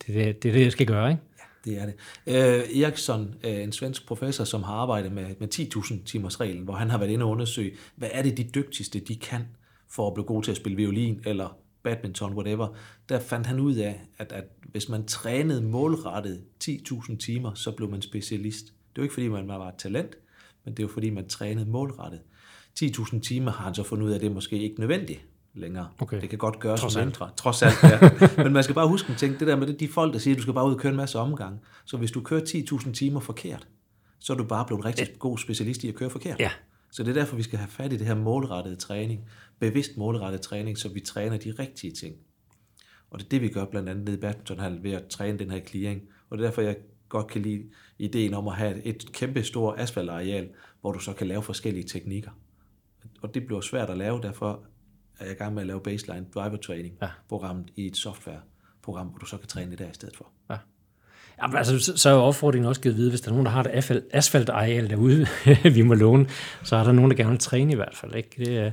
det, det, det er det, jeg skal gøre, ikke? Det er det. Øh, Eriksson, øh, en svensk professor, som har arbejdet med, med 10.000 timers reglen, hvor han har været inde og undersøge, hvad er det de dygtigste, de kan for at blive gode til at spille violin eller badminton, whatever, der fandt han ud af, at, at hvis man trænede målrettet 10.000 timer, så blev man specialist. Det var ikke fordi, man var et talent, men det var fordi, man trænede målrettet. 10.000 timer har han så fundet ud af, at det er måske ikke nødvendigt længere. Okay. Det kan godt gøres Trods som alt. mindre. Trods alt, ja. Men man skal bare huske en ting, det der med det, de folk, der siger, at du skal bare ud og køre en masse omgang. Så hvis du kører 10.000 timer forkert, så er du bare blevet en rigtig god specialist i at køre forkert. Ja. Så det er derfor, vi skal have fat i det her målrettede træning, bevidst målrettet træning, så vi træner de rigtige ting. Og det er det, vi gør blandt andet nede i badmintonhallen ved at træne den her clearing. Og det er derfor, jeg godt kan lide ideen om at have et kæmpe stort asfaltareal, hvor du så kan lave forskellige teknikker. Og det bliver svært at lave, derfor er jeg i gang med at lave baseline driver training Ja. programmet i et softwareprogram, hvor du så kan træne det der i stedet for. Ja. Ja, men altså, så- så er opfordringen også givet videre, hvis der er nogen, der har et asfalt, asfaltareal derude, vi må låne, så er der nogen, der gerne vil træne i hvert fald. Ikke? Det, er-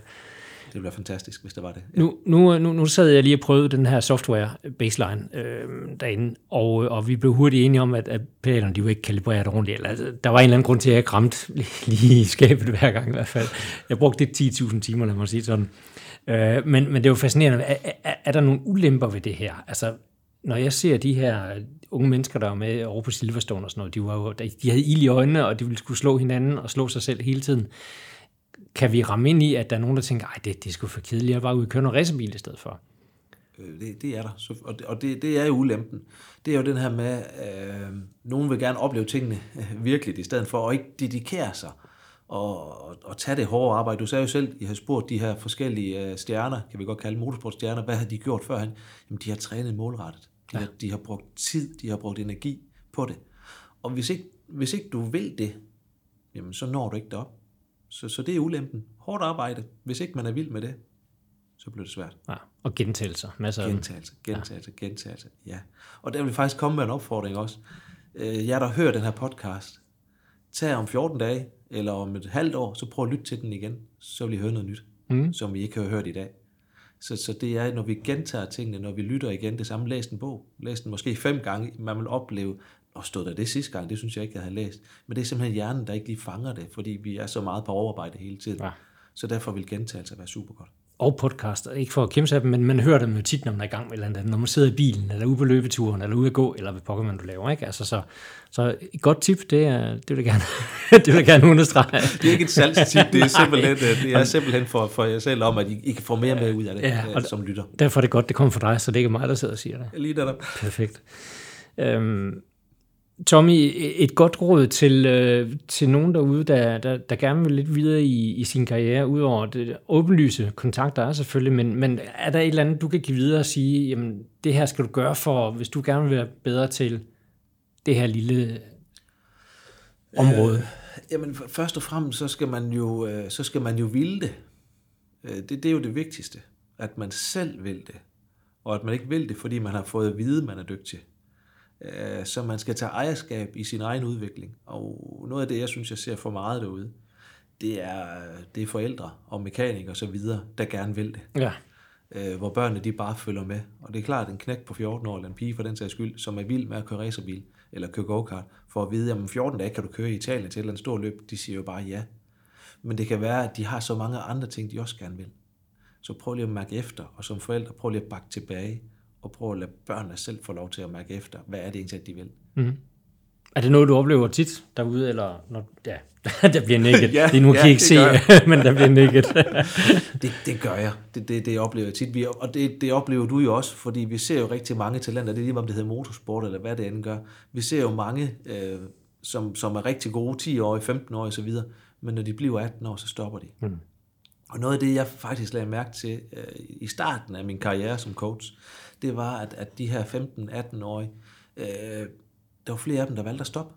Det ville være fantastisk, hvis det var det. Nu, nu, nu, nu sad jeg lige og prøvede den her software baseline øh, derinde, og, og vi blev hurtigt enige om, at, at pedalerne de var ikke kalibreret ordentligt. Eller, altså, der var en eller anden grund til, at jeg ikke ramte lige, lige i skabet hver gang i hvert fald. Jeg brugte det 10.000 timer, lad mig sige sådan. Øh, Øh, men, men det er jo fascinerende. Er, er, er der nogle ulemper ved det her? Altså, når jeg ser de her unge mennesker, der var med over på Silverstone og sådan noget, de, var jo, de havde ild i øjnene, og de ville skulle slå hinanden og slå sig selv hele tiden. Kan vi ramme ind i, at der er nogen, der tænker, at det, det er sgu for kedeligt, jeg er bare ude og køre noget racerbil i stedet for? Øh, Det, det er der. Så, og det, og det, det er jo ulempen. Det er jo den her med, øh, nogen vil gerne opleve tingene virkelig virkeligt, i stedet for at ikke dedikere sig og, og, og tage det hårde arbejde. Du sagde jo selv, I har spurgt de her forskellige øh, stjerner, kan vi godt kalde motorsportstjerner, hvad har de gjort førhen? Jamen, de har trænet målrettet. De, ja. har, de har brugt tid, de har brugt energi på det. Og hvis ikke, hvis ikke du vil det, jamen, så når du ikke derop. Så, så det er ulempen. Hårdt arbejde. Hvis ikke man er vild med det, så bliver det svært. Ja, og gentagelser. Masser af dem. Gentagelse, gentagelse, gentagelse, ja. Og der vil faktisk komme med en opfordring også. Øh, Jeg der hører den her podcast, tag om 14 dage, eller om et halvt år, så prøv at lytte til den igen, så vil I høre noget nyt, mm. som vi ikke har hørt i dag. Så, så det er, når vi gentager tingene, når vi lytter igen, det samme, læs en bog, læs den måske fem gange, man vil opleve, og stod der det sidste gang, det synes jeg ikke, jeg havde læst. Men det er simpelthen hjernen, der ikke lige fanger det, fordi vi er så meget på overarbejde hele tiden. Ja. Så derfor vil gentagelser være super godt. Og podcaster. Ikke for at kæmpe sig dem, men man hører dem jo tit, når man er i gang med eller andet. Når man sidder i bilen, eller ude på løbeturen, eller ude at gå, eller hvad pokker man du laver. Ikke? Altså, så, så et godt tip, det, er, det vil jeg gerne, det vil jeg gerne understrege. Det er ikke et salgstip, det er simpelthen, øh, det er simpelthen for, for jer selv om, at I, I kan få mere med ud af det, Ja, ja, og- som lytter. Derfor er det godt, det kommer fra dig, så det er ikke mig, der sidder og siger det. Lige der. Perfekt. Øhm, Tommy, et godt råd til, øh, til nogen derude, der, der, der gerne vil lidt videre i, i sin karriere, udover det åbenlyse kontakter er selvfølgelig, men, men er der et eller andet, du kan give videre og sige, jamen det her skal du gøre for, hvis du gerne vil være bedre til det her lille område? Øh, Jamen, først og fremmest, så skal man jo, øh, så skal man jo ville det. Øh, Det, det er jo det vigtigste. At man selv vil det. Og at man ikke vil det, fordi man har fået at vide, man er dygtig. Øh, Så man skal tage ejerskab i sin egen udvikling. Og noget af det, jeg synes, jeg ser for meget derude, det er, det er forældre og mekanikere og så videre, der gerne vil det. Ja, øh, hvor børnene de bare følger med. Og det er klart, at en knæk på 14 år, eller en pige for den sags skyld, som er vild med at køre racerbil, eller køre go-kart, for at vide, at om 14 dage kan du køre i Italien til et eller andet stort løb, de siger jo bare ja. Men det kan være, at de har så mange andre ting, de også gerne vil. Så prøv lige at mærke efter, og som forældre, prøv lige at bakke tilbage, og prøv at lade børnene selv få lov til at mærke efter, hvad er det egentlig, de vil. er det noget, du oplever tit derude, eller når, ja, der bliver nikket. Ja, Lige nu ja, kan I ikke det se, men der bliver nikket. Det, det gør jeg. Det, det, det oplever jeg tit. Vi, og det, det oplever du jo også, fordi vi ser jo rigtig mange talenter. Det er lige om det hedder motorsport, eller hvad det end gør. Vi ser jo mange, øh, som, som er rigtig gode, 10 år, 15 år og så videre. men når de bliver 18 år, så stopper de. Mm. Og noget af det, jeg faktisk lagde mærke til øh, i starten af min karriere som coach, det var, at, at de her 15-18-årige, øh, der var flere af dem, der valgte at stoppe.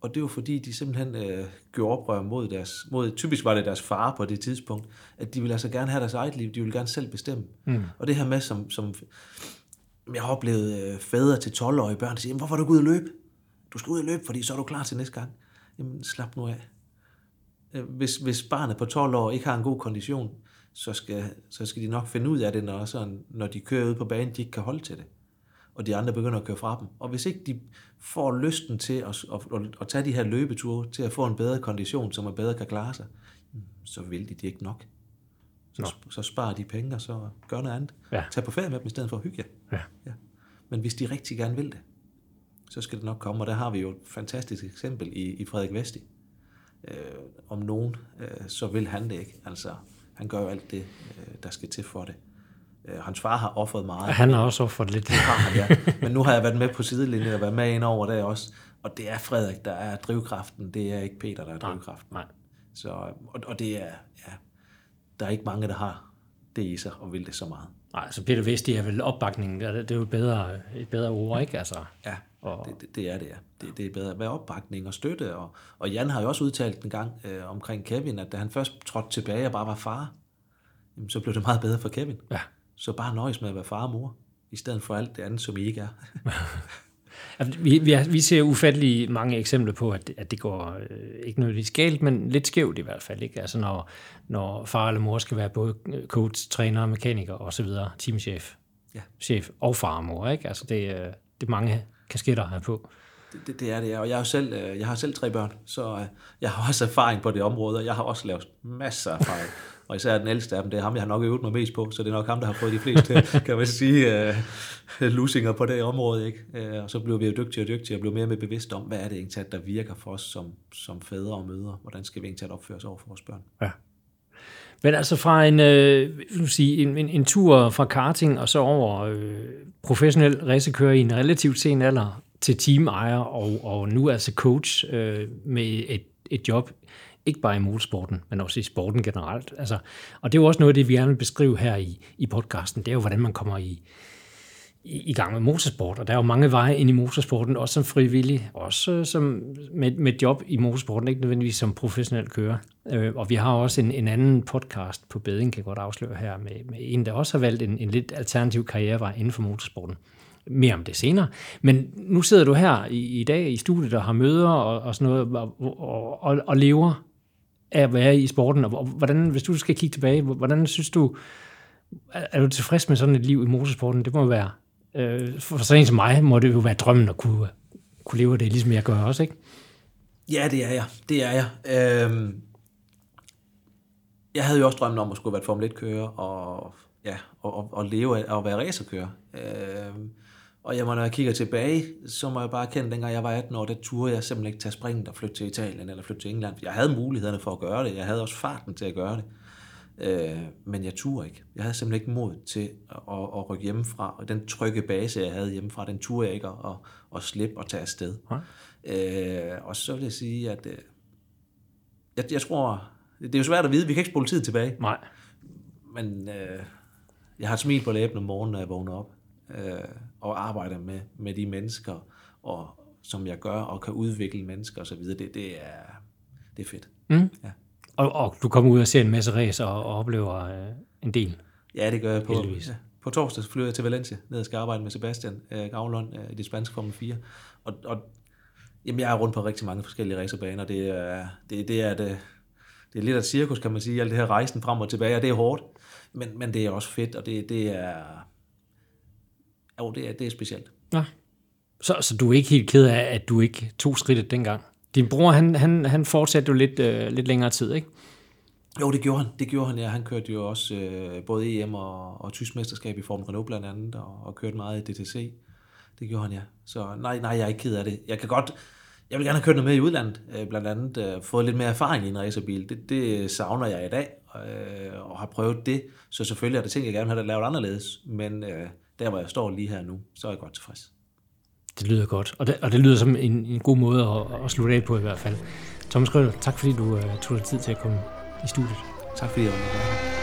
Og det var fordi, de simpelthen øh, gjorde oprør mod deres, mod, typisk var det deres far på det tidspunkt, at de ville altså gerne have deres eget liv, de ville gerne selv bestemme. Mm. Og det her med, som, som jeg har oplevet øh, fædre til 12-årige børn, der siger, hvorfor er du gået ud og løbe? Du skal ud og løbe, fordi så er du klar til næste gang. Jamen, slap nu af. Øh, hvis, hvis barnet på 12 år ikke har en god kondition, så skal, så skal de nok finde ud af det, når, sådan, når de kører ud på banen, de ikke kan holde til det. Og de andre begynder at køre fra dem. Og hvis ikke de får lysten til at, at, at, at tage de her løbeture, til at få en bedre kondition, som er bedre kan klare sig, så vil de, de ikke nok. Så, så sparer de penge, og så gør noget andet. Ja. Tag på ferie med dem, i stedet for at hygge jer. Ja. Ja. Men hvis de rigtig gerne vil det, så skal det nok komme. Og der har vi jo et fantastisk eksempel i, i Frederik Vesti. Øh, om nogen, øh, så vil han det ikke. Altså, han gør jo alt det, øh, der skal til for det. Øh, hans far har offret meget. Han har også offret lidt. Det har han, ja. Men nu har jeg været med på sidelinjen og været med ind over det også. Og det er Frederik, der er drivkraften. Det er ikke Peter, der er drivkraften. Nej. Så, og, og det er, ja, der er ikke mange, der har det i sig og vil det så meget. Nej, så Peter Vesti er vel opbakningen, det er jo et bedre, et bedre ord, ikke? Altså, ja, og... det, det, det er det, ja. Det, det er bedre. Hvad opbakning og støtte? Og, og Jan har jo også udtalt en gang øh, omkring Kevin, at da han først trådte tilbage og bare var far, jamen, så blev det meget bedre for Kevin. Ja. Så bare nøjes med at være far og mor, i stedet for alt det andet, som I ikke er. Vi, vi, vi ser ufattelig mange eksempler på, at, at det går øh, ikke nødvendigvis galt, men lidt skævt i hvert fald. Ikke? Altså når, når far eller mor skal være både coach, træner, mekaniker og så videre, teamchef, ja. chef og far og mor. Ikke? Altså det, det er mange kasketter her på. Det, det, det er det, og jeg, er selv, øh, jeg har selv tre børn, så øh, jeg har også erfaring på det område, og jeg har også lavet masser af erfaring. Og især den ældste af dem, det er ham, jeg har nok øvet mig mest på, så det er nok ham, der har fået de fleste, kan man sige, uh, lusinger på det område. Ikke? Uh, og så bliver vi jo dygtigere og dygtigere og bliver mere og mere bevidste om, hvad er det egentlig, der virker for os som, som fædre og mødre? Hvordan skal vi egentlig opføre os over for vores børn? Ja. Men altså fra en, øh, sige, en, en, en tur fra karting og så over øh, professionel racekører i en relativt sen alder til teamejer og, og nu altså coach øh, med et, et job ikke bare i motorsporten, men også i sporten generelt. Altså, og det er jo også noget af det, vi gerne vil beskrive her i, i podcasten. Det er jo, hvordan man kommer i, i, i gang med motorsport. Og der er jo mange veje ind i motorsporten, også som frivillig, også som med, med job i motorsporten, ikke nødvendigvis som professionel kører. Øh, og vi har også en, en anden podcast på Beding, kan jeg godt afsløre her, med, med en, der også har valgt en, en lidt alternativ karrierevej inden for motorsporten mere om det senere. Men nu sidder du her i, i dag i studiet og har møder og, og sådan noget, og, og, og, og lever af at være i sporten, og hvordan, hvis du skal kigge tilbage, hvordan synes du, er du tilfreds med sådan et liv i motorsporten? Det må være, øh, for sådan en som mig, må det jo være drømmen at kunne, kunne leve af det, ligesom jeg gør også, ikke? Ja, det er jeg. Det er jeg. Øhm, jeg havde jo også drømmen om at skulle være Formel 1-kører, og, ja, og, og, og leve af at være racerkører. Øhm, og jeg må, når jeg kigger tilbage, så må jeg bare kende, at dengang jeg var 18 år, der turde jeg simpelthen ikke tage springet og flytte til Italien eller flytte til England. Jeg havde mulighederne for at gøre det. Jeg havde også farten til at gøre det. Øh, men jeg turde ikke. Jeg havde simpelthen ikke mod til at, at, rykke hjemmefra. Og den trygge base, jeg havde hjemmefra, den turde jeg ikke at, at, at slippe og tage afsted. Ja. Øh, og så vil jeg sige, at øh, jeg, jeg tror, det er jo svært at vide, vi kan ikke spole tid tilbage. Nej. Men øh, jeg har et smil på læben om morgenen, når jeg vågner op øh, og arbejder med, med de mennesker, og, som jeg gør, og kan udvikle mennesker osv., det, det, er, det er fedt. Mm. Ja. Og, og du kommer ud og ser en masse race og, og oplever øh, en del? Ja, det gør jeg på. Ja. På torsdag flyver jeg til Valencia, ned og skal arbejde med Sebastian øh, Gavlund øh, i det spanske Formel 4. Og, og jamen, jeg er rundt på rigtig mange forskellige racerbaner. Det er, det, det er det, det er lidt af et cirkus, kan man sige, alt det her rejsen frem og tilbage, og det er hårdt, men, men det er også fedt, og det, det er, jo, det er, det er specielt. Ja. Så, så du er ikke helt ked af, at du ikke tog skridtet dengang? Din bror, han, han, han fortsatte jo lidt, øh, lidt længere tid, ikke? Jo, det gjorde han. Det gjorde han, ja. Han kørte jo også øh, både EM og, og tysk mesterskab i Formel Renault blandt andet, og, og kørte meget i DTC. Det gjorde han, ja. Så nej, nej, jeg er ikke ked af det. Jeg kan godt... Jeg vil gerne have kørt noget med i udlandet, øh, blandt andet øh, fået lidt mere erfaring i en racerbil. Det, det savner jeg i dag, øh, og har prøvet det. Så selvfølgelig er det ting, jeg gerne vil have lavet anderledes. Men øh, der hvor jeg står lige her nu, så er jeg godt tilfreds. Det lyder godt, og det, og det lyder som en, en god måde at, at slutte af på i hvert fald. Thomas Grøller, tak fordi du uh, tog dig tid til at komme i studiet. Tak fordi jeg var med.